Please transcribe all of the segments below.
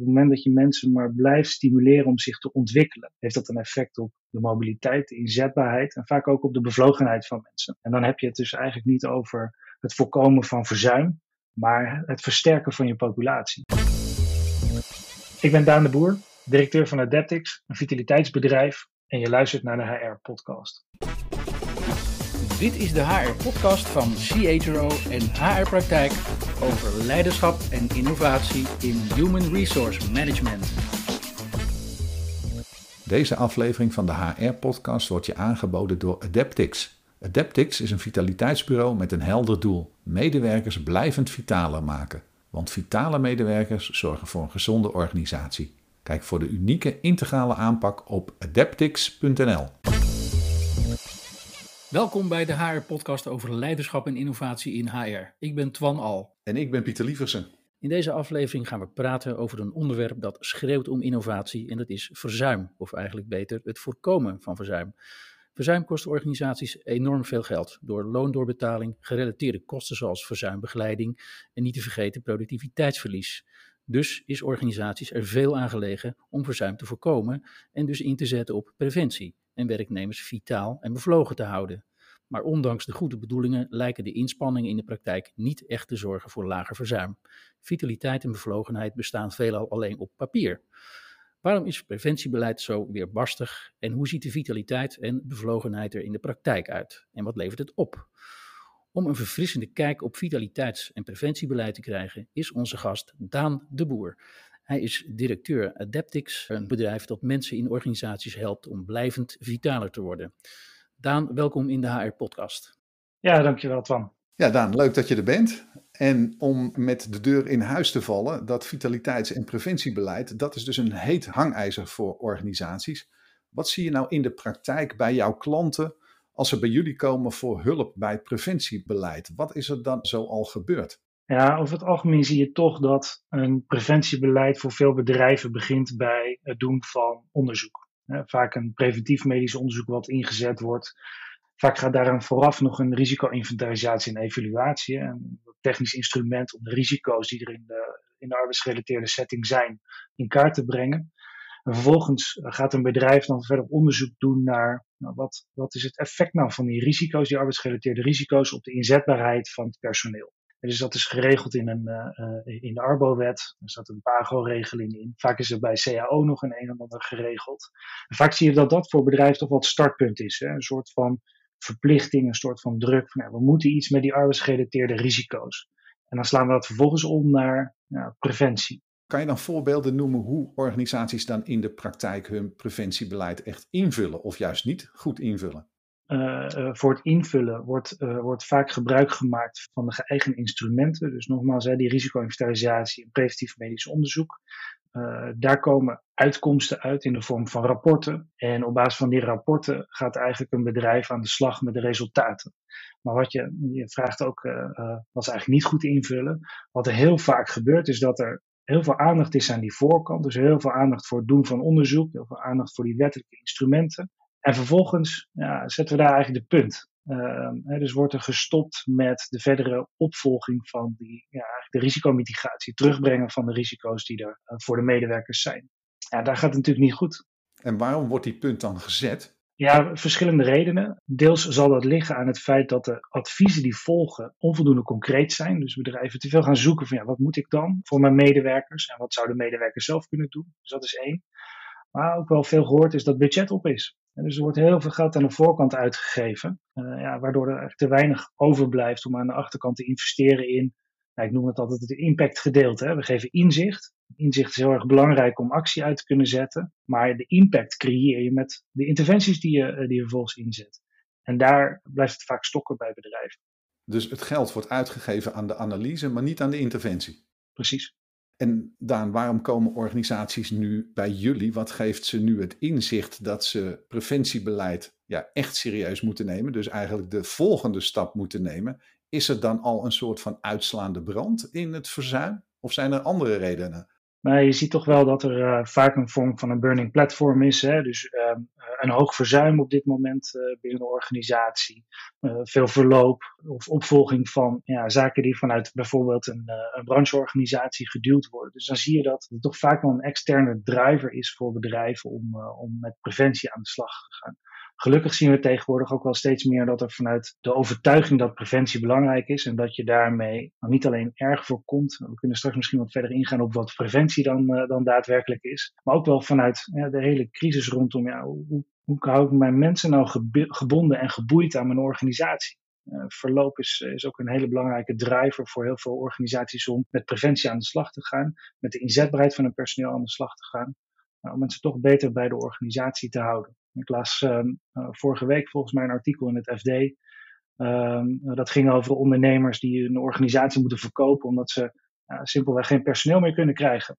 het moment dat je mensen maar blijft stimuleren om zich te ontwikkelen, heeft dat een effect op de mobiliteit, de inzetbaarheid en vaak ook op de bevlogenheid van mensen. En dan heb je het dus eigenlijk niet over het voorkomen van verzuim, maar het versterken van je populatie. Ik ben Daan de Boer, directeur van Adaptix, een vitaliteitsbedrijf, en je luistert naar de HR-podcast. Dit is de HR-podcast van CHRO en HR Praktijk over leiderschap en innovatie in Human Resource Management. Deze aflevering van de HR-podcast wordt je aangeboden door Adaptix. Adaptix is een vitaliteitsbureau met een helder doel: medewerkers blijvend vitaler maken. Want vitale medewerkers zorgen voor een gezonde organisatie. Kijk voor de unieke integrale aanpak op adaptix.nl. Welkom bij de HR-podcast over leiderschap en innovatie in HR. Ik ben Twan Al. En ik ben Pieter Lieversen. In deze aflevering gaan we praten over een onderwerp dat schreeuwt om innovatie en dat is verzuim, of eigenlijk beter het voorkomen van verzuim. Verzuim kost organisaties enorm veel geld door loondoorbetaling, gerelateerde kosten zoals verzuimbegeleiding en niet te vergeten productiviteitsverlies. Dus is organisaties er veel aan gelegen om verzuim te voorkomen en dus in te zetten op preventie en werknemers vitaal en bevlogen te houden. Maar ondanks de goede bedoelingen lijken de inspanningen in de praktijk niet echt te zorgen voor lager verzuim. Vitaliteit en bevlogenheid bestaan veelal alleen op papier. Waarom is preventiebeleid zo weerbarstig en hoe ziet de vitaliteit en bevlogenheid er in de praktijk uit en wat levert het op? Om een verfrissende kijk op vitaliteits- en preventiebeleid te krijgen, is onze gast Daan de Boer. Hij is directeur Adaptix, een bedrijf dat mensen in organisaties helpt om blijvend vitaler te worden. Daan, welkom in de HR-podcast. Ja, dankjewel Twan. Ja, Daan, leuk dat je er bent. En om met de deur in huis te vallen, dat vitaliteits- en preventiebeleid, dat is dus een heet hangijzer voor organisaties. Wat zie je nou in de praktijk bij jouw klanten als ze bij jullie komen voor hulp bij preventiebeleid? Wat is er dan zo al gebeurd? Ja, over het algemeen zie je toch dat een preventiebeleid voor veel bedrijven begint bij het doen van onderzoek. Vaak een preventief medisch onderzoek wat ingezet wordt. Vaak gaat daaraan vooraf nog een risico-inventarisatie en evaluatie. Een technisch instrument om de risico's die er in de, in de arbeidsgerelateerde setting zijn in kaart te brengen. En vervolgens gaat een bedrijf dan verder onderzoek doen naar nou, wat, wat is het effect nou van die risico's, die arbeidsgerelateerde risico's, op de inzetbaarheid van het personeel. Dus dat is geregeld in, een, uh, in de Arbo-wet. Er staat een PAGO-regeling in. Vaak is er bij CAO nog een een en ander geregeld. Vaak zie je dat dat voor bedrijven toch het startpunt is. Hè? Een soort van verplichting, een soort van druk. Van, ja, we moeten iets met die arbeidsgerelateerde risico's. En dan slaan we dat vervolgens om naar preventie. Kan je dan voorbeelden noemen hoe organisaties dan in de praktijk hun preventiebeleid echt invullen of juist niet goed invullen? Uh, voor het invullen wordt, uh, wordt vaak gebruik gemaakt van de geëigende instrumenten. Dus nogmaals, hè, die risico-inventarisatie en preventief medisch onderzoek. Uh, daar komen uitkomsten uit in de vorm van rapporten. En op basis van die rapporten gaat eigenlijk een bedrijf aan de slag met de resultaten. Maar wat je, je vraagt ook, wat ze eigenlijk niet goed invullen. Wat er heel vaak gebeurt, is dat er heel veel aandacht is aan die voorkant. Dus heel veel aandacht voor het doen van onderzoek, heel veel aandacht voor die wettelijke instrumenten. En vervolgens ja, zetten we daar eigenlijk de punt. Uh, dus wordt er gestopt met de verdere opvolging van die, ja, de risicomitigatie, terugbrengen van de risico's die er uh, voor de medewerkers zijn. Ja, daar gaat het natuurlijk niet goed. En waarom wordt die punt dan gezet? Ja, verschillende redenen. Deels zal dat liggen aan het feit dat de adviezen die volgen onvoldoende concreet zijn. Dus bedrijven te veel gaan zoeken van ja, wat moet ik dan voor mijn medewerkers en wat zouden medewerkers zelf kunnen doen. Dus dat is één. Maar ook wel veel gehoord is dat budget op is. En dus er wordt heel veel geld aan de voorkant uitgegeven, uh, ja, waardoor er te weinig overblijft om aan de achterkant te investeren in, nou, ik noem het altijd het impactgedeelte. We geven inzicht. Inzicht is heel erg belangrijk om actie uit te kunnen zetten, maar de impact creëer je met de interventies die je, die je vervolgens inzet. En daar blijft het vaak stokken bij bedrijven. Dus het geld wordt uitgegeven aan de analyse, maar niet aan de interventie. Precies. En Daan, waarom komen organisaties nu bij jullie? Wat geeft ze nu het inzicht dat ze preventiebeleid ja, echt serieus moeten nemen? Dus eigenlijk de volgende stap moeten nemen. Is er dan al een soort van uitslaande brand in het verzuim? Of zijn er andere redenen? Maar je ziet toch wel dat er uh, vaak een vorm van een burning platform is. Hè? Dus uh, een hoog verzuim op dit moment uh, binnen de organisatie. veel verloop of opvolging van ja, zaken die vanuit bijvoorbeeld een, een brancheorganisatie geduwd worden. Dus dan zie je dat er toch vaak wel een externe driver is voor bedrijven om, om met preventie aan de slag te gaan. Gelukkig zien we tegenwoordig ook wel steeds meer dat er vanuit de overtuiging dat preventie belangrijk is en dat je daarmee nou, niet alleen erg voorkomt, we kunnen straks misschien wat verder ingaan op wat preventie dan, uh, dan daadwerkelijk is, maar ook wel vanuit de hele crisis rondom ja, hoe, hoe hou ik mijn mensen nou gebonden en geboeid aan mijn organisatie? Uh, verloop is, is ook een hele belangrijke driver voor heel veel organisaties om met preventie aan de slag te gaan, met de inzetbaarheid van hun personeel aan de slag te gaan, nou, om mensen toch beter bij de organisatie te houden. Ik las um, vorige week volgens mij een artikel in het FD. Ehm, dat ging over ondernemers die een organisatie moeten verkopen omdat ze uh, simpelweg geen personeel meer kunnen krijgen.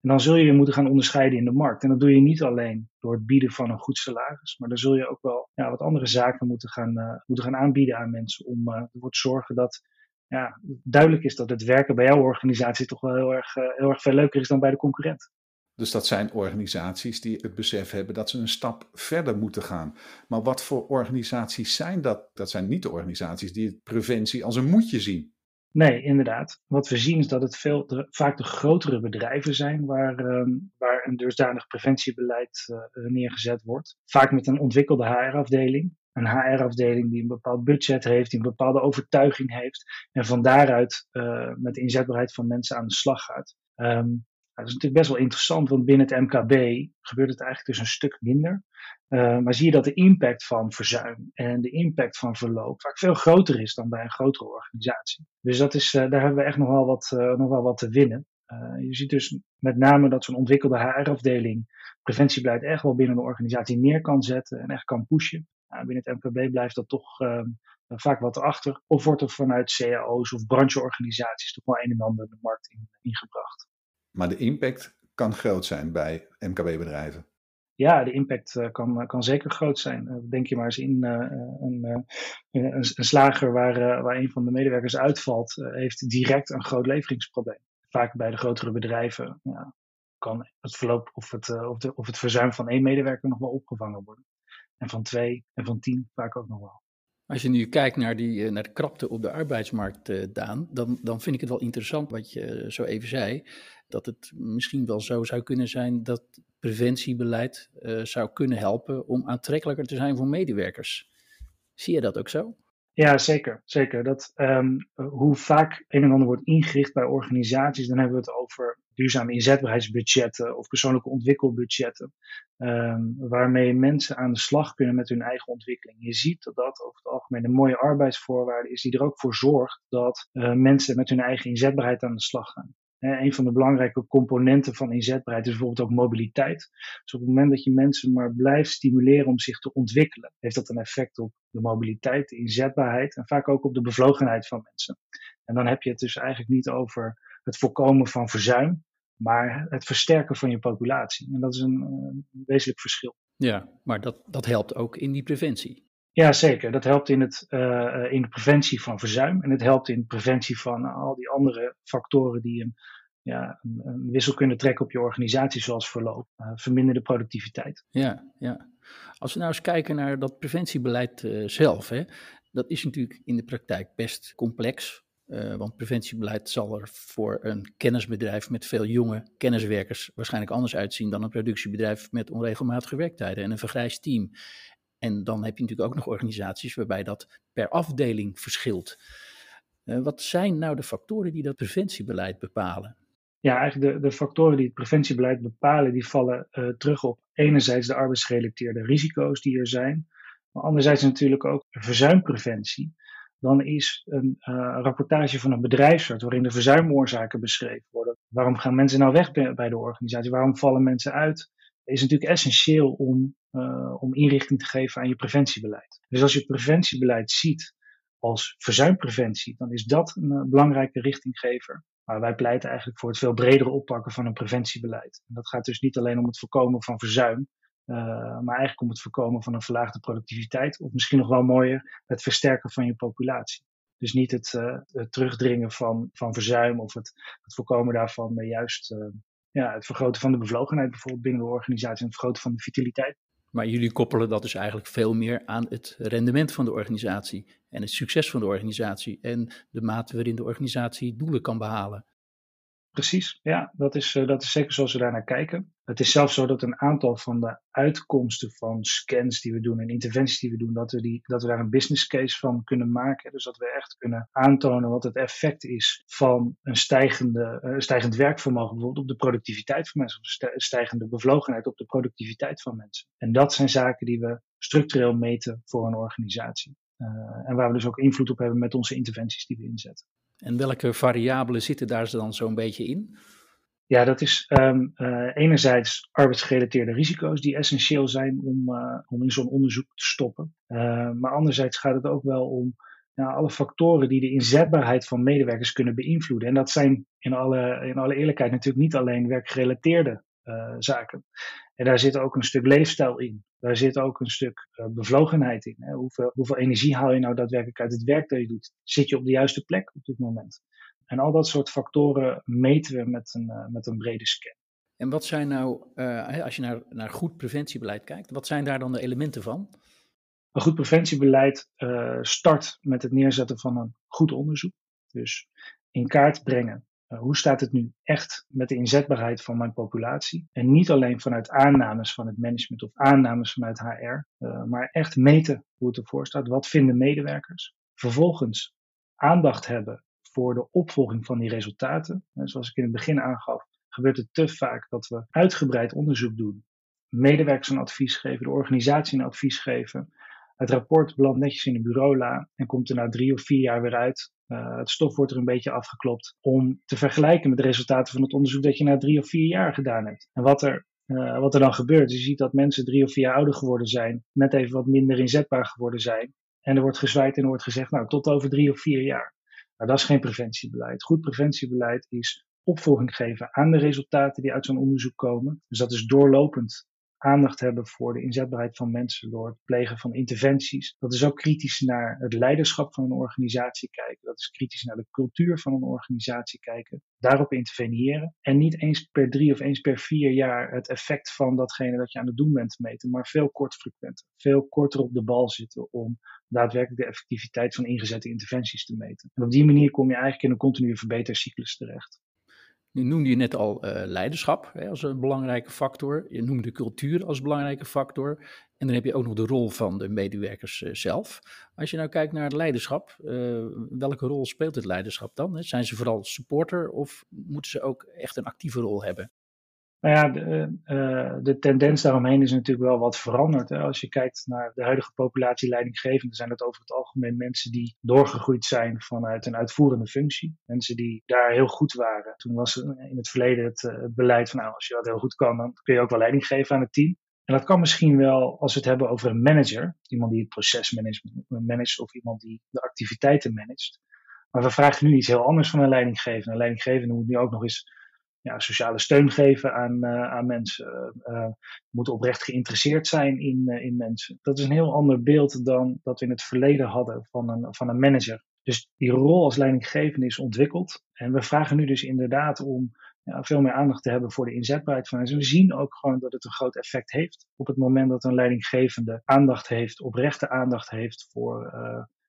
En dan zul je je moeten gaan onderscheiden in de markt. En dat doe je niet alleen door het bieden van een goed salaris, maar dan zul je ook wel ja, wat andere zaken moeten gaan, moeten gaan aanbieden aan mensen om ervoor te zorgen dat ja, duidelijk is dat het werken bij jouw organisatie toch wel heel erg, heel erg veel leuker is dan bij de concurrent. Dus dat zijn organisaties die het besef hebben dat ze een stap verder moeten gaan. Maar wat voor organisaties zijn dat? Dat zijn niet de organisaties die preventie als een moetje zien. Nee, inderdaad. Wat we zien is dat het veel, vaak de grotere bedrijven zijn waar, um, waar een dusdanig preventiebeleid uh, neergezet wordt. Vaak met een ontwikkelde HR-afdeling. Een HR-afdeling die een bepaald budget heeft, die een bepaalde overtuiging heeft. En van daaruit uh, met de inzetbaarheid van mensen aan de slag gaat. Um, dat is natuurlijk best wel interessant, want binnen het MKB gebeurt het eigenlijk dus een stuk minder. Uh, maar zie je dat de impact van verzuim en de impact van verloop vaak veel groter is dan bij een grotere organisatie. Dus dat is, uh, daar hebben we echt nog wel wat, uh, nog wel wat te winnen. je ziet dus met name dat zo'n ontwikkelde HR-afdeling preventiebeleid echt wel binnen een organisatie neer kan zetten en echt kan pushen. binnen het MKB blijft dat toch ehm, vaak wat achter. Of wordt er vanuit cao's of brancheorganisaties toch wel een en ander de markt in, ingebracht. Maar de impact kan groot zijn bij MKB-bedrijven. Ja, de impact uh, kan, eh, kan zeker groot zijn. Uh, denk je maar eens in een, een, een, slager waar, waar een van de medewerkers uitvalt, heeft direct een groot leveringsprobleem. Vaak bij de grotere bedrijven ja, kan het verloop of het, of, de, of het verzuim van één medewerker nog wel opgevangen worden. En van twee en van tien vaak ook nog wel. Als je nu kijkt naar, die, naar de krapte op de arbeidsmarkt, Daan, dan, dan vind ik het wel interessant wat je zo even zei dat het misschien wel zo zou kunnen zijn dat preventiebeleid zou kunnen helpen om aantrekkelijker te zijn voor medewerkers. Zie je dat ook zo? Ja, zeker. zeker. Dat, um, hoe vaak een en ander wordt ingericht bij organisaties, dan hebben we het over duurzame inzetbaarheidsbudgetten of persoonlijke ontwikkelbudgetten, um, waarmee mensen aan de slag kunnen met hun eigen ontwikkeling. Je ziet dat dat over het algemeen een mooie arbeidsvoorwaarde is die er ook voor zorgt dat uh, mensen met hun eigen inzetbaarheid aan de slag gaan een van de belangrijke componenten van inzetbaarheid is bijvoorbeeld ook mobiliteit. Dus op het moment dat je mensen maar blijft stimuleren om zich te ontwikkelen, heeft dat een effect op de mobiliteit, de inzetbaarheid en vaak ook op de bevlogenheid van mensen. En dan heb je het dus eigenlijk niet over het voorkomen van verzuim, maar het versterken van je populatie. En dat is een, een wezenlijk verschil. Ja, maar dat, dat helpt ook in die preventie. Ja, zeker. Dat helpt in, het, uh, in de preventie van verzuim. En het helpt in de preventie van al die andere factoren die een, ja, een, wissel kunnen trekken op je organisatie, zoals verloop, verminderde productiviteit. Ja, ja. Als we nou eens kijken naar dat preventiebeleid zelf, hè, dat is natuurlijk in de praktijk best complex. want preventiebeleid zal er voor een kennisbedrijf met veel jonge kenniswerkers waarschijnlijk anders uitzien dan een productiebedrijf met onregelmatige werktijden en een vergrijsd team. En dan heb je natuurlijk ook nog organisaties waarbij dat per afdeling verschilt. Uh, wat zijn nou de factoren die dat preventiebeleid bepalen? Ja, eigenlijk de, de factoren die het preventiebeleid bepalen, die vallen uh, terug op enerzijds de arbeidsgerelateerde risico's die er zijn, maar anderzijds natuurlijk ook verzuimpreventie. Dan is een uh, rapportage van een bedrijfsarts waarin de verzuimoorzaken beschreven worden. Waarom gaan mensen nou weg bij de organisatie? Waarom vallen mensen uit? Is natuurlijk essentieel om, uh, om inrichting te geven aan je preventiebeleid. Dus als je preventiebeleid ziet als verzuimpreventie, dan is dat een uh, belangrijke richtinggever. Maar wij pleiten eigenlijk voor het veel bredere oppakken van een preventiebeleid. En dat gaat dus niet alleen om het voorkomen van verzuim, uh, maar eigenlijk om het voorkomen van een verlaagde productiviteit. Of misschien nog wel mooier, het versterken van je populatie. Dus niet het, het terugdringen van, van verzuim of het, het voorkomen daarvan, maar juist ja, het vergroten van de bevlogenheid bijvoorbeeld binnen de organisatie en het vergroten van de vitaliteit. Maar jullie koppelen dat dus eigenlijk veel meer aan het rendement van de organisatie en het succes van de organisatie en de mate waarin de organisatie doelen kan behalen. Precies, ja, dat is, uh, dat is zeker zoals we daar naar kijken. Het is zelfs zo dat een aantal van de uitkomsten van scans die we doen en interventies die we doen, dat we, die, dat we daar een business case van kunnen maken. Dus dat we echt kunnen aantonen wat het effect is van een stijgende, uh, stijgend werkvermogen, bijvoorbeeld op de productiviteit van mensen, of stijgende bevlogenheid op de productiviteit van mensen. En dat zijn zaken die we structureel meten voor een organisatie. Uh, en waar we dus ook invloed op hebben met onze interventies die we inzetten. En welke variabelen zitten daar dan zo'n beetje in? Ja, dat is um, uh, enerzijds arbeidsgerelateerde risico's die essentieel zijn om, uh, om in zo'n onderzoek te stoppen. Uh, maar anderzijds gaat het ook wel om alle factoren die de inzetbaarheid van medewerkers kunnen beïnvloeden. En dat zijn in alle, in alle eerlijkheid natuurlijk niet alleen werkgerelateerde zaken. En daar zit ook een stuk leefstijl in. Daar zit ook een stuk uh, bevlogenheid in. Hè. Hoeveel, hoeveel energie haal je nou daadwerkelijk uit het werk dat je doet? Zit je op de juiste plek op dit moment? En al dat soort factoren meten we met een, uh, met een brede scan. En wat zijn nou, uh, als je naar, naar goed preventiebeleid kijkt, wat zijn daar dan de elementen van? Een goed preventiebeleid start met het neerzetten van een goed onderzoek. Dus in kaart brengen hoe staat het nu echt met de inzetbaarheid van mijn populatie? En niet alleen vanuit aannames van het management of aannames vanuit HR, uh, maar echt meten hoe het ervoor staat. Wat vinden medewerkers? Vervolgens aandacht hebben voor de opvolging van die resultaten. En zoals ik in het begin aangaf, gebeurt het te vaak dat we uitgebreid onderzoek doen, medewerkers een advies geven, de organisatie een advies geven. Het rapport belandt netjes in de bureaula en komt er na drie of vier jaar weer uit. Uh, het stof wordt er een beetje afgeklopt om te vergelijken met de resultaten van het onderzoek dat je na drie of vier jaar gedaan hebt. En wat er, uh, wat er dan gebeurt, je ziet dat mensen drie of vier jaar ouder geworden zijn, net even wat minder inzetbaar geworden zijn. En er wordt gezwaaid en er wordt gezegd, nou, tot over drie of vier jaar. Nou, dat is geen preventiebeleid. Goed preventiebeleid is opvolging geven aan de resultaten die uit zo'n onderzoek komen. Dus dat is doorlopend aandacht hebben voor de inzetbaarheid van mensen door het plegen van interventies. Dat is ook kritisch naar het leiderschap van een organisatie kijken. Dat is kritisch naar de cultuur van een organisatie kijken. Daarop interveneren. En niet eens per drie of eens per vier jaar het effect van datgene dat je aan het doen bent meten, maar veel kortfrequenter. Veel korter op de bal zitten om daadwerkelijk de effectiviteit van ingezette interventies te meten. En op die manier kom je eigenlijk in een continue verbetercyclus terecht. Nu noemde je net al uh, leiderschap hè, als een belangrijke factor. Je noemde cultuur als belangrijke factor. En dan heb je ook nog de rol van de medewerkers uh, zelf. Als je nou kijkt naar het leiderschap, uh, welke rol speelt het leiderschap dan? Hè? Zijn ze vooral supporter of moeten ze ook echt een actieve rol hebben? Nou ja, de, uh, de, tendens daaromheen is natuurlijk wel wat veranderd. Hè. Als je kijkt naar de huidige populatie leidinggevenden, zijn het over het algemeen mensen die doorgegroeid zijn vanuit een uitvoerende functie. Mensen die daar heel goed waren. Toen was in het verleden het, uh, het beleid van, nou, als je dat heel goed kan, dan kun je ook wel leiding geven aan het team. En dat kan misschien wel als we het hebben over een manager, iemand die het procesmanagement managt of iemand die de activiteiten managt. Maar we vragen nu iets heel anders van een leidinggevende. Een leidinggevende moet nu ook nog eens ja, sociale steun geven aan, uh, aan mensen. Uh, moeten oprecht geïnteresseerd zijn in, in mensen. Dat is een heel ander beeld dan dat we in het verleden hadden van een, van een manager. Dus die rol als leidinggevende is ontwikkeld. En we vragen nu dus inderdaad om ja, veel meer aandacht te hebben voor de inzetbaarheid van mensen. We zien ook gewoon dat het een groot effect heeft op het moment dat een leidinggevende aandacht heeft, oprechte aandacht heeft voor,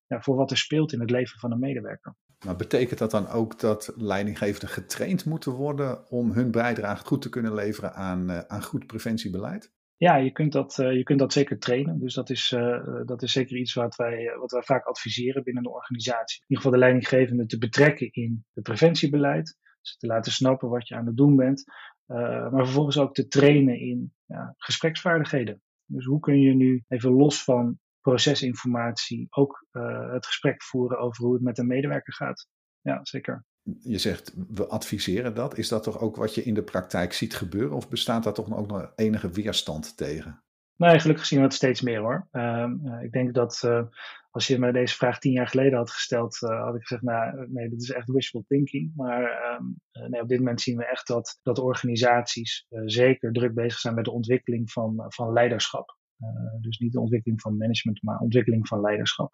ja, voor wat er speelt in het leven van een medewerker. Maar betekent dat dan ook dat leidinggevenden getraind moeten worden om hun bijdrage goed te kunnen leveren aan, uh, aan goed preventiebeleid? Ja, je kunt dat, uh, je kunt dat zeker trainen. Dus dat is, uh, dat is zeker iets wat wij, wat wij vaak adviseren binnen de organisatie. In ieder geval de leidinggevende te betrekken in het preventiebeleid. Dus te laten snappen wat je aan het doen bent. maar vervolgens ook te trainen in ja, gespreksvaardigheden. Dus hoe kun je nu even los van procesinformatie ook uh, het gesprek voeren over hoe het met een medewerker gaat. Ja, zeker. Je zegt, we adviseren dat. Is dat toch ook wat je in de praktijk ziet gebeuren? Of bestaat daar toch ook nog enige weerstand tegen? Nee, gelukkig zien we het steeds meer hoor. Uh, uh, ik denk dat uh, als je me deze vraag tien jaar geleden had gesteld, had ik gezegd, nou nee, dat is echt wishful thinking. Maar um, nee, op dit moment zien we echt dat, dat organisaties zeker druk bezig zijn met de ontwikkeling van, van leiderschap. Uh, dus niet de ontwikkeling van management, maar ontwikkeling van leiderschap.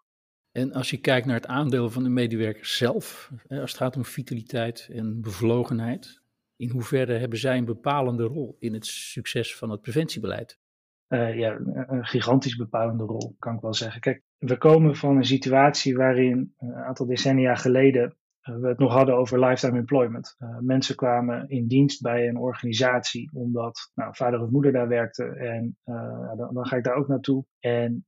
En als je kijkt naar het aandeel van de medewerkers zelf, als het gaat om vitaliteit en bevlogenheid, In hoeverre hebben zij een bepalende rol in het succes van het preventiebeleid? Uh, ja, een gigantisch bepalende rol, kan ik wel zeggen. Kijk, we komen van een situatie waarin een aantal decennia geleden we het nog hadden over lifetime employment. Uh, mensen kwamen in dienst bij een organisatie omdat nou, vader of moeder daar werkte en dan, dan, ga ik daar ook naartoe. En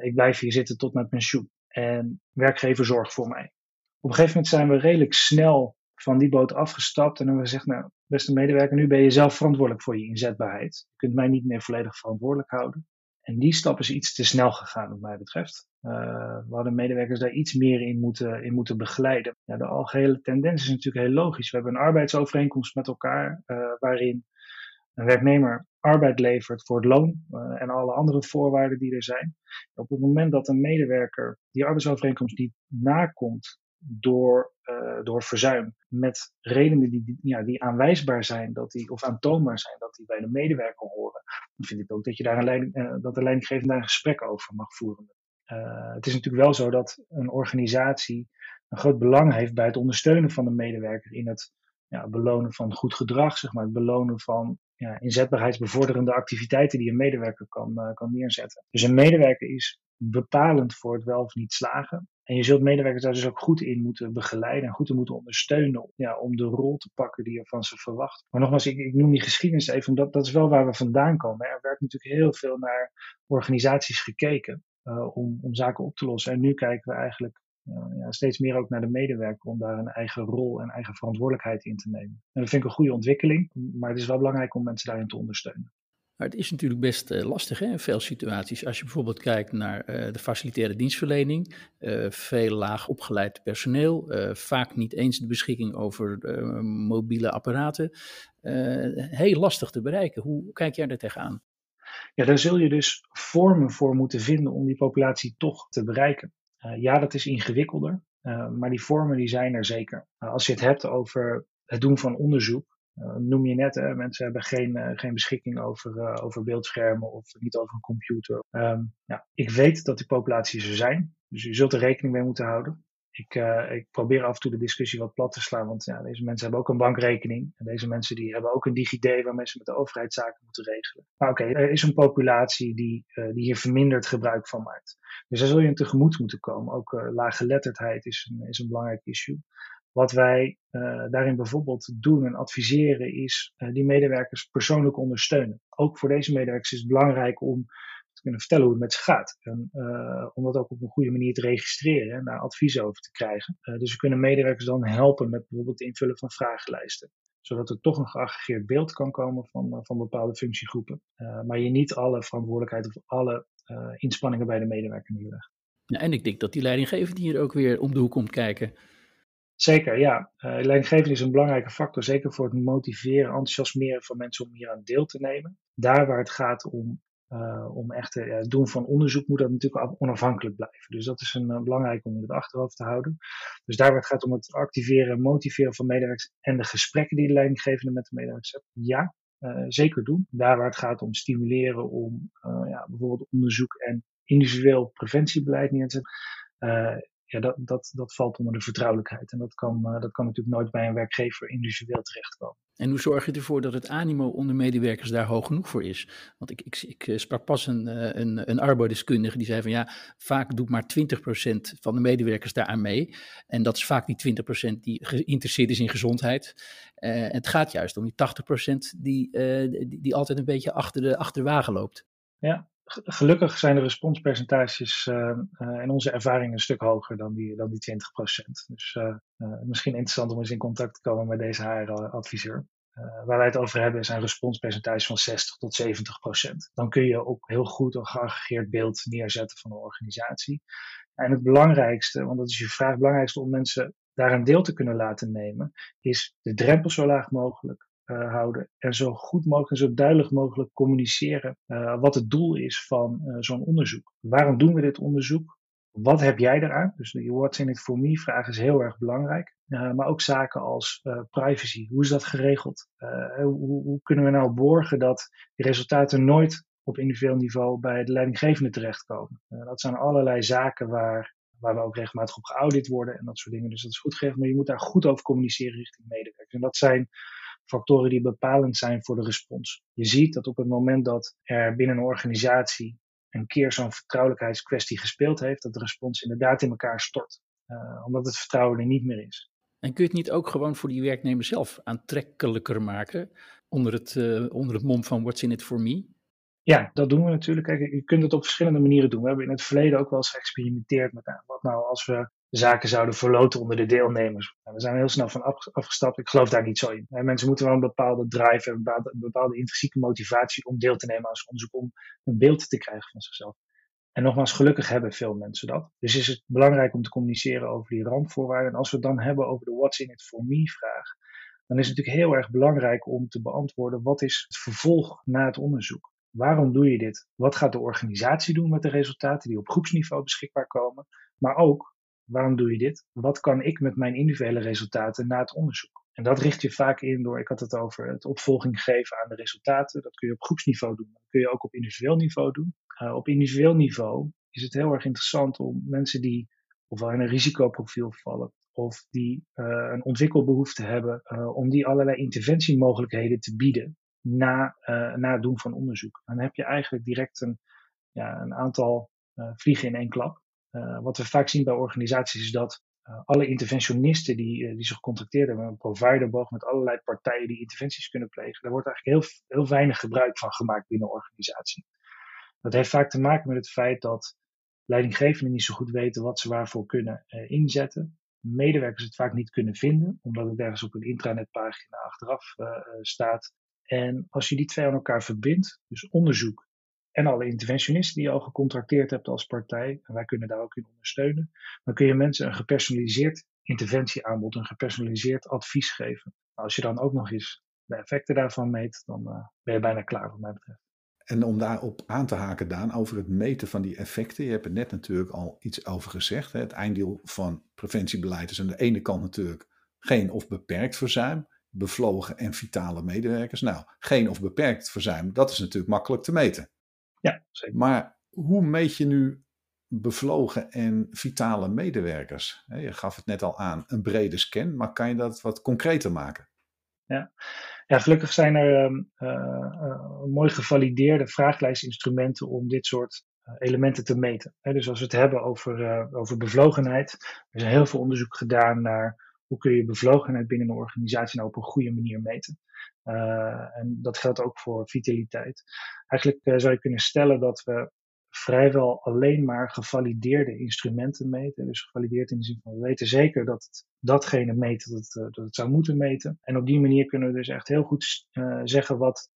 ik blijf hier zitten tot mijn pensioen. En werkgever zorgt voor mij. Op een gegeven moment zijn we redelijk snel van die boot afgestapt en hebben we gezegd, nou, beste medewerker, nu ben je zelf verantwoordelijk voor je inzetbaarheid. Je kunt mij niet meer volledig verantwoordelijk houden. En die stap is iets te snel gegaan, wat mij betreft. Uh, we hadden medewerkers daar iets meer in moeten, in moeten begeleiden. Ja, de algehele tendens is natuurlijk heel logisch. We hebben een arbeidsovereenkomst met elkaar, uh, waarin een werknemer arbeid levert voor het loon uh, en alle andere voorwaarden die er zijn. Op het moment dat een medewerker die arbeidsovereenkomst niet nakomt door, uh, door verzuim, met redenen die, ja, die aanwijsbaar zijn dat die, of aantoonbaar zijn dat die bij de medewerker horen, dan vind ik ook dat, je daar een leiding, uh, dat de leidinggevende daar een gesprek over mag voeren. Uh, het is natuurlijk wel zo dat een organisatie een groot belang heeft bij het ondersteunen van de medewerker in het ja, belonen van goed gedrag, zeg maar, het belonen van ja, inzetbaarheidsbevorderende activiteiten die een medewerker kan, kan neerzetten. Dus een medewerker is bepalend voor het wel of niet slagen. En je zult medewerkers daar dus ook goed in moeten begeleiden en goed in moeten ondersteunen ja, om de rol te pakken die je van ze verwacht. Maar nogmaals, ik, ik noem die geschiedenis even, dat, dat is wel waar we vandaan komen. Er werd natuurlijk heel veel naar organisaties gekeken uh, om, om zaken op te lossen. En nu kijken we eigenlijk uh, ja, steeds meer ook naar de medewerker om daar een eigen rol en eigen verantwoordelijkheid in te nemen. En dat vind ik een goede ontwikkeling, maar het is wel belangrijk om mensen daarin te ondersteunen. Maar het is natuurlijk best uh, lastig hè, in veel situaties. Als je bijvoorbeeld kijkt naar uh, de facilitaire dienstverlening, uh, veel laag opgeleid personeel, vaak niet eens de beschikking over mobiele apparaten. heel lastig te bereiken. Hoe kijk jij daar tegenaan? Ja, daar zul je dus vormen voor moeten vinden om die populatie toch te bereiken. ja, dat is ingewikkelder, maar die vormen die zijn er zeker. als je het hebt over het doen van onderzoek, noem je net, hè, mensen hebben geen, uh, geen beschikking over, uh, over beeldschermen of niet over een computer. Ja, ik weet dat die populaties er zijn, dus je zult er rekening mee moeten houden. Ik, ik probeer af en toe de discussie wat plat te slaan, want ja, deze mensen hebben ook een bankrekening. En deze mensen die hebben ook een DigiD waarmee ze met de overheid zaken moeten regelen. Maar oké, er is een populatie die, die hier verminderd gebruik van maakt. Dus daar zul je in tegemoet moeten komen. Ook laaggeletterdheid is een, is een belangrijk issue. Wat wij uh, daarin bijvoorbeeld doen en adviseren is uh, die medewerkers persoonlijk ondersteunen. Ook voor deze medewerkers is het belangrijk om te kunnen vertellen hoe het met ze gaat. En uh, om dat ook op een goede manier te registreren en daar advies over te krijgen. dus we kunnen medewerkers dan helpen met bijvoorbeeld het invullen van vragenlijsten. Zodat er toch een geaggregeerd beeld kan komen van, van bepaalde functiegroepen. maar je niet alle verantwoordelijkheid of alle inspanningen bij de medewerker neerlegt. En ik denk dat die leidinggevende hier ook weer om de hoek komt kijken. Zeker, ja. Uh, leidinggeving is een belangrijke factor, zeker voor het motiveren, enthousiasmeren van mensen om hier aan deel te nemen. Daar waar het gaat om, uh, om echt het uh, doen van onderzoek, moet dat natuurlijk onafhankelijk blijven. Dus dat is een belangrijk om in het achterhoofd te houden. Dus daar waar het gaat om het activeren en motiveren van medewerkers en de gesprekken die de leidinggevende met de medewerkers heeft, ja, zeker doen. Daar waar het gaat om stimuleren om ja, bijvoorbeeld onderzoek en individueel preventiebeleid neer te zetten ja, dat, dat, dat valt onder de vertrouwelijkheid. En dat kan, uh, dat kan natuurlijk nooit bij een werkgever individueel terechtkomen. En hoe zorg je ervoor dat het animo onder medewerkers daar hoog genoeg voor is? Want ik, ik, ik eh, sprak pas een, eh, een, een arbeidsdeskundige die zei van ja, vaak doet maar 20% van de medewerkers daaraan mee. En dat is vaak die 20% die geïnteresseerd is in gezondheid. Uh, het gaat juist om die 80% die, uh, die, die altijd een beetje achter de, achter de wagen loopt. Ja, gelukkig zijn de responspercentages uh, uh, in onze ervaring een stuk hoger dan die, dan die 20%. Dus uh, misschien interessant om eens in contact te komen met deze HR-adviseur. waar wij het over hebben is een responspercentage van 60 tot 70%. Dan kun je ook heel goed een geaggregeerd beeld neerzetten van de organisatie. En het belangrijkste, want dat is je vraag, het belangrijkste om mensen daar een deel te kunnen laten nemen, is de drempel zo laag mogelijk uh, houden. En zo goed mogelijk en zo duidelijk mogelijk communiceren uh, wat het doel is van uh, zo'n onderzoek. Waarom doen we dit onderzoek? Wat heb jij eraan? Dus de what's in it for me vraag is heel erg belangrijk. maar ook zaken als privacy. Hoe is dat geregeld? Hoe, hoe, kunnen we nou borgen dat de resultaten nooit op individueel niveau bij de leidinggevende terechtkomen? dat zijn allerlei zaken waar, waar we ook regelmatig op geaudit worden en dat soort dingen. Dus dat is goed geregeld, maar je moet daar goed over communiceren richting medewerkers. En dat zijn factoren die bepalend zijn voor de respons. Je ziet dat op het moment dat er binnen een organisatie een keer zo'n vertrouwelijkheidskwestie gespeeld heeft, dat de respons inderdaad in elkaar stort. Uh, omdat het vertrouwen er niet meer is. En kun je het niet ook gewoon voor die werknemer zelf aantrekkelijker maken onder het, uh, onder het mom van what's in it for me? Ja, dat doen we natuurlijk. Kijk, je kunt het op verschillende manieren doen. We hebben in het verleden ook wel eens geëxperimenteerd met nou, wat nou als we zaken zouden verloten onder de deelnemers. We zijn heel snel van afgestapt. Ik geloof daar niet zo in. Mensen moeten wel een bepaalde drive en een bepaalde, intrinsieke motivatie om deel te nemen aan zo'n onderzoek, om een beeld te krijgen van zichzelf. En nogmaals, gelukkig hebben veel mensen dat. Dus is het belangrijk om te communiceren over die randvoorwaarden. En als we het dan hebben over de what's in it for me vraag, dan is het natuurlijk heel erg belangrijk om te beantwoorden wat is het vervolg na het onderzoek. Waarom doe je dit? Wat gaat de organisatie doen met de resultaten die op groepsniveau beschikbaar komen? Maar ook, waarom doe je dit? Wat kan ik met mijn individuele resultaten na het onderzoek? En dat richt je vaak in door, ik had het over het opvolging geven aan de resultaten. Dat kun je op groepsniveau doen, dat kun je ook op individueel niveau doen. Uh, op individueel niveau is het heel erg interessant om mensen die ofwel in een risicoprofiel vallen of die uh, een ontwikkelbehoefte hebben, uh, om die allerlei interventiemogelijkheden te bieden na, na het doen van onderzoek. Dan heb je eigenlijk direct een, ja, een aantal vliegen in één klap. Uh, wat we vaak zien bij organisaties is dat alle interventionisten die, die zich gecontracteerd hebben, een providerboog met allerlei partijen die interventies kunnen plegen, daar wordt eigenlijk heel, heel weinig gebruik van gemaakt binnen organisatie. Dat heeft vaak te maken met het feit dat leidinggevenden niet zo goed weten wat ze waarvoor kunnen inzetten. Medewerkers het vaak niet kunnen vinden, omdat het ergens op een intranetpagina achteraf staat en als je die twee aan elkaar verbindt, dus onderzoek en alle interventionisten die je al gecontracteerd hebt als partij, en wij kunnen daar ook in ondersteunen, dan kun je mensen een gepersonaliseerd interventieaanbod, een gepersonaliseerd advies geven. Nou, als je dan ook nog eens de effecten daarvan meet, dan uh, ben je bijna klaar wat mij betreft. En om daarop aan te haken, Daan, over het meten van die effecten. Je hebt er net natuurlijk al iets over gezegd. Hè? Het einddoel van preventiebeleid is aan de ene kant natuurlijk geen of beperkt verzuim bevlogen en vitale medewerkers. Nou, geen of beperkt verzuim, dat is natuurlijk makkelijk te meten. Ja, zeker. Maar hoe meet je nu bevlogen en vitale medewerkers? Je gaf het net al aan, een brede scan, maar kan je dat wat concreter maken? Ja, ja gelukkig zijn er uh, uh, mooi gevalideerde vraaglijstinstrumenten om dit soort uh, elementen te meten. dus als we het hebben over, over bevlogenheid, er is heel veel onderzoek gedaan naar hoe kun je bevlogenheid binnen een organisatie nou op een goede manier meten. Uh, en dat geldt ook voor vitaliteit. Eigenlijk uh, zou je kunnen stellen dat we vrijwel alleen maar gevalideerde instrumenten meten. Dus gevalideerd in de zin van we weten zeker dat het datgene meet dat het, uh, dat het zou moeten meten. En op die manier kunnen we dus echt heel goed zeggen wat,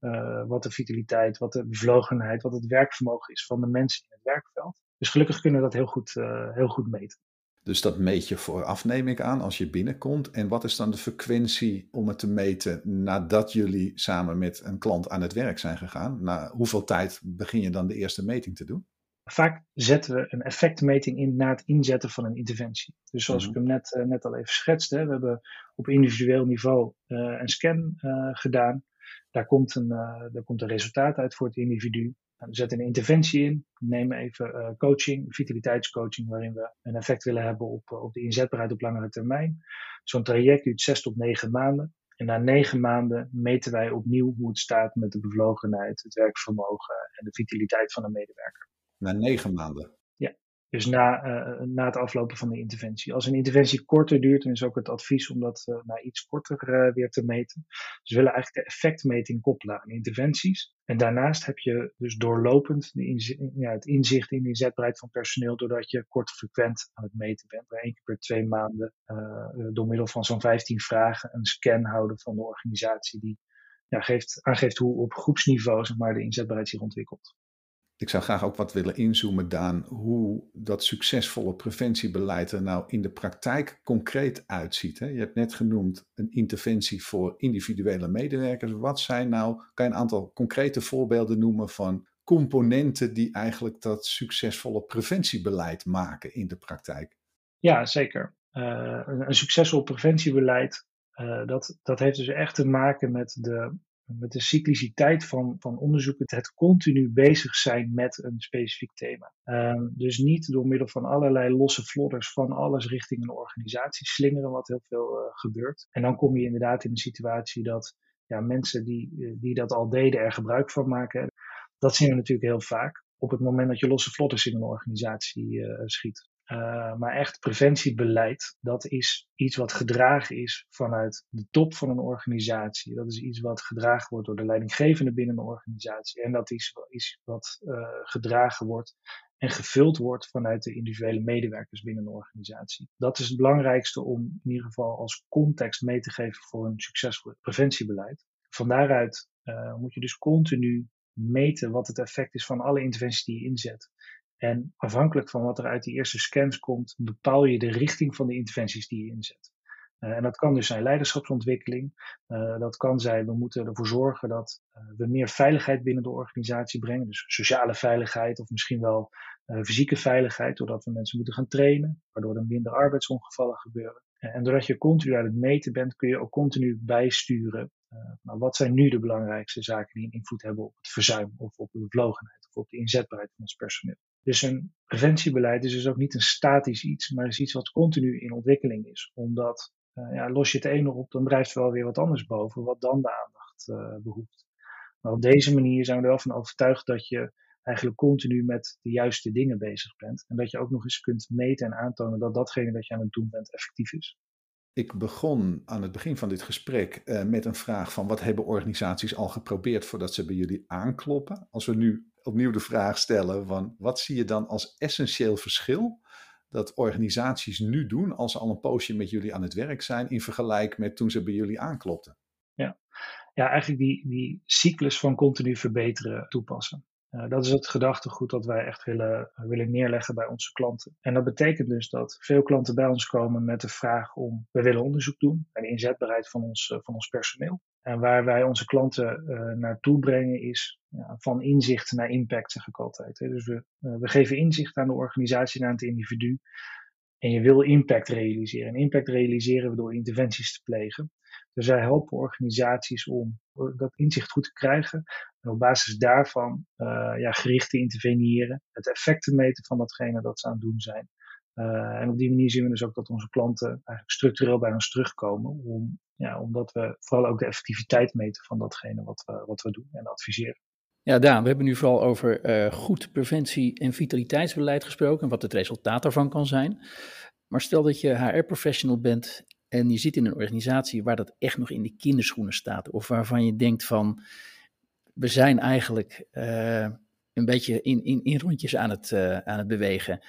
wat de vitaliteit, wat de bevlogenheid, wat het werkvermogen is van de mensen in het werkveld. Dus gelukkig kunnen we dat heel goed, heel goed meten. Dus dat meet je vooraf, neem ik aan, als je binnenkomt. En wat is dan de frequentie om het te meten nadat jullie samen met een klant aan het werk zijn gegaan? Na hoeveel tijd begin je dan de eerste meting te doen? Vaak zetten we een effectmeting in na het inzetten van een interventie. Dus zoals ik mhm. hem net, uh, net al even schetste, we hebben op individueel niveau uh, een scan uh, gedaan. Daar komt, een, daar komt een resultaat uit voor het individu. Nou, we zetten een interventie in, nemen even uh, coaching, vitaliteitscoaching, waarin we een effect willen hebben op, uh, op de inzetbaarheid op langere termijn. Zo'n traject duurt zes tot negen maanden. En na negen maanden meten wij opnieuw hoe het staat met de bevlogenheid, het werkvermogen en de vitaliteit van de medewerker. Na negen maanden? Dus na, uh, na het aflopen van de interventie. Als een interventie korter duurt, dan is ook het advies om dat uh, na iets korter uh, weer te meten. Dus we willen eigenlijk de effectmeting koppelen aan interventies. En daarnaast heb je dus doorlopend ja, het inzicht in de inzetbaarheid van personeel, doordat je kort frequent aan het meten bent. Waar één keer per twee maanden door middel van zo'n 15 vragen een scan houden van de organisatie die ja, geeft, aangeeft hoe op groepsniveau zeg maar, de inzetbaarheid zich ontwikkelt. Ik zou graag ook wat willen inzoomen, Daan, hoe dat succesvolle preventiebeleid er nou in de praktijk concreet uitziet. Hè? Je hebt net genoemd een interventie voor individuele medewerkers. Wat zijn nou, kan je een aantal concrete voorbeelden noemen van componenten die eigenlijk dat succesvolle preventiebeleid maken in de praktijk? Ja, zeker. Uh, een, succesvol preventiebeleid, uh, dat, dat heeft dus echt te maken met de met de cycliciteit van, van onderzoek, het continu bezig zijn met een specifiek thema. Uh, dus niet door middel van allerlei losse vlodders van alles richting een organisatie slingeren, wat heel veel uh, gebeurt. En dan kom je inderdaad in een situatie dat ja, mensen die, die dat al deden er gebruik van maken. Dat zien we natuurlijk heel vaak op het moment dat je losse vlotters in een organisatie schiet. Uh, maar echt preventiebeleid, dat is iets wat gedragen is vanuit de top van een organisatie. Dat is iets wat gedragen wordt door de leidinggevende binnen een organisatie. En dat is, is wat uh, gedragen wordt en gevuld wordt vanuit de individuele medewerkers binnen een organisatie. Dat is het belangrijkste om in ieder geval als context mee te geven voor een succesvol preventiebeleid. Van daaruit uh, moet je dus continu meten wat het effect is van alle interventies die je inzet. En afhankelijk van wat er uit die eerste scans komt, bepaal je de richting van de interventies die je inzet. Uh, en dat kan dus zijn leiderschapsontwikkeling. Uh, dat kan zijn, we moeten ervoor zorgen dat uh, we meer veiligheid binnen de organisatie brengen. Dus sociale veiligheid of misschien wel fysieke veiligheid, doordat we mensen moeten gaan trainen, waardoor er minder arbeidsongevallen gebeuren. en doordat je continu aan het meten bent, kun je ook continu bijsturen. nou, wat zijn nu de belangrijkste zaken die een invloed hebben op het verzuim of op de bevlogenheid of op de inzetbaarheid van ons personeel? Dus een preventiebeleid is dus ook niet een statisch iets, maar is iets wat continu in ontwikkeling is. Omdat uh, ja, los je het ene op, dan drijft er wel weer wat anders boven, wat dan de aandacht uh, behoeft. Maar op deze manier zijn we er wel van overtuigd dat je eigenlijk continu met de juiste dingen bezig bent. En dat je ook nog eens kunt meten en aantonen dat datgene dat je aan het doen bent effectief is. Ik begon aan het begin van dit gesprek uh, met een vraag van wat hebben organisaties al geprobeerd voordat ze bij jullie aankloppen? Als we nu opnieuw de vraag stellen van wat zie je dan als essentieel verschil dat organisaties nu doen als ze al een poosje met jullie aan het werk zijn in vergelijking met toen ze bij jullie aanklopten? Ja, ja eigenlijk die, die cyclus van continu verbeteren toepassen. Uh, dat is het gedachtegoed dat wij echt willen, willen neerleggen bij onze klanten. En dat betekent dus dat veel klanten bij ons komen met de vraag om, we willen onderzoek doen naar de inzetbaarheid van ons, uh, van ons personeel. En waar wij onze klanten uh, naartoe brengen is ja, van inzicht naar impact, zeg ik altijd. Hè. Dus we, we geven inzicht aan de organisatie, aan het individu. En je wil impact realiseren. En impact realiseren we door interventies te plegen. Dus wij helpen organisaties om dat inzicht goed te krijgen. En op basis daarvan uh, ja, gericht te interveneren. Het effect te meten van datgene dat ze aan het doen zijn. Uh, en op die manier zien we dus ook dat onze klanten eigenlijk structureel bij ons terugkomen. Om, ja, omdat we vooral ook de effectiviteit meten van datgene wat we, wat we doen en adviseren. Ja, Daan, we hebben nu vooral over goed preventie- en vitaliteitsbeleid gesproken en wat het resultaat daarvan kan zijn. Maar stel dat je HR-professional bent en je zit in een organisatie waar dat echt nog in de kinderschoenen staat, of waarvan je denkt van, we zijn eigenlijk uh, een beetje in, in, in rondjes aan het, uh, aan het bewegen.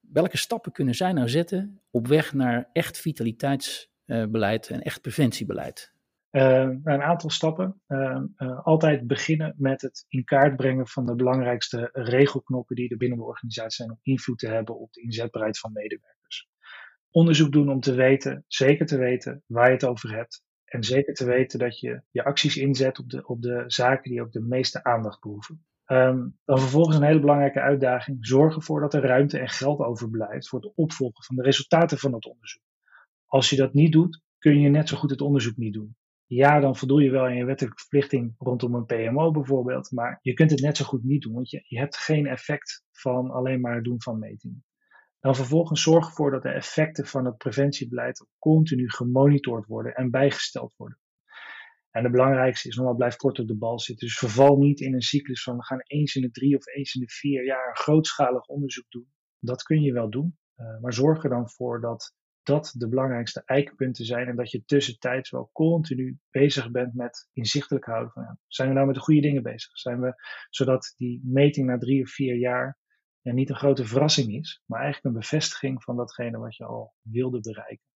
Welke stappen kunnen zij nou zetten op weg naar echt vitaliteitsbeleid en echt preventiebeleid? Uh, een aantal stappen. Uh, altijd beginnen met het in kaart brengen van de belangrijkste regelknoppen die er binnen de organisatie zijn om invloed te hebben op de inzetbaarheid van medewerkers. Onderzoek doen om te weten, zeker te weten, waar je het over hebt. En zeker te weten dat je je acties inzet op de, op de zaken die ook de meeste aandacht behoeven. Um, dan vervolgens een hele belangrijke uitdaging. Zorg ervoor dat er ruimte en geld overblijft voor het opvolgen van de resultaten van het onderzoek. Als je dat niet doet, kun je net zo goed het onderzoek niet doen. Ja, dan voldoe je wel aan je wettelijke verplichting rondom een PMO bijvoorbeeld, maar je kunt het net zo goed niet doen, want je, je hebt geen effect van alleen maar het doen van metingen. Dan vervolgens zorg ervoor dat de effecten van het preventiebeleid continu gemonitord worden en bijgesteld worden. En de belangrijkste is nogmaals, blijf kort op de bal zitten. Dus verval niet in een cyclus van we gaan eens in de drie of eens in de vier jaar grootschalig onderzoek doen. Dat kun je wel doen, uh, maar zorg er dan voor dat dat de belangrijkste eikpunten zijn en dat je tussentijds wel continu bezig bent met inzichtelijk houden van ja, zijn we nou met de goede dingen bezig? Zijn we, zodat die meting na drie of vier jaar ja, niet een grote verrassing is, maar eigenlijk een bevestiging van datgene wat je al wilde bereiken.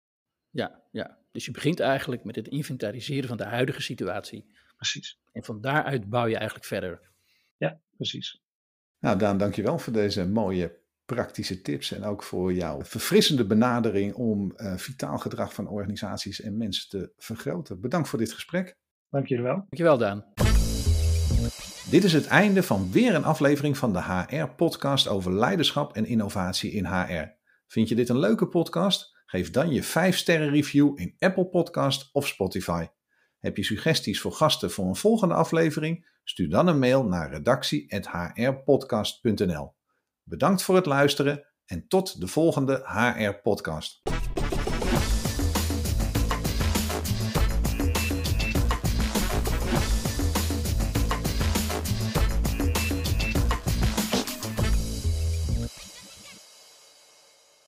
Ja, ja. dus je begint eigenlijk met het inventariseren van de huidige situatie. Precies. En van daaruit bouw je eigenlijk verder. Ja, precies. Nou, Daan, dankjewel voor deze mooie praktische tips en ook voor jouw verfrissende benadering om uh, vitaal gedrag van organisaties en mensen te vergroten. Bedankt voor dit gesprek. Dank je wel. Dankjewel, Daan. Dit is het einde van weer een aflevering van de HR-podcast over leiderschap en innovatie in HR. Vind je dit een leuke podcast? Geef dan je 5-sterren review in Apple Podcast of Spotify. Heb je suggesties voor gasten voor een volgende aflevering? Stuur dan een mail naar redactie.hrpodcast.nl. Bedankt voor het luisteren en tot de volgende HR-podcast.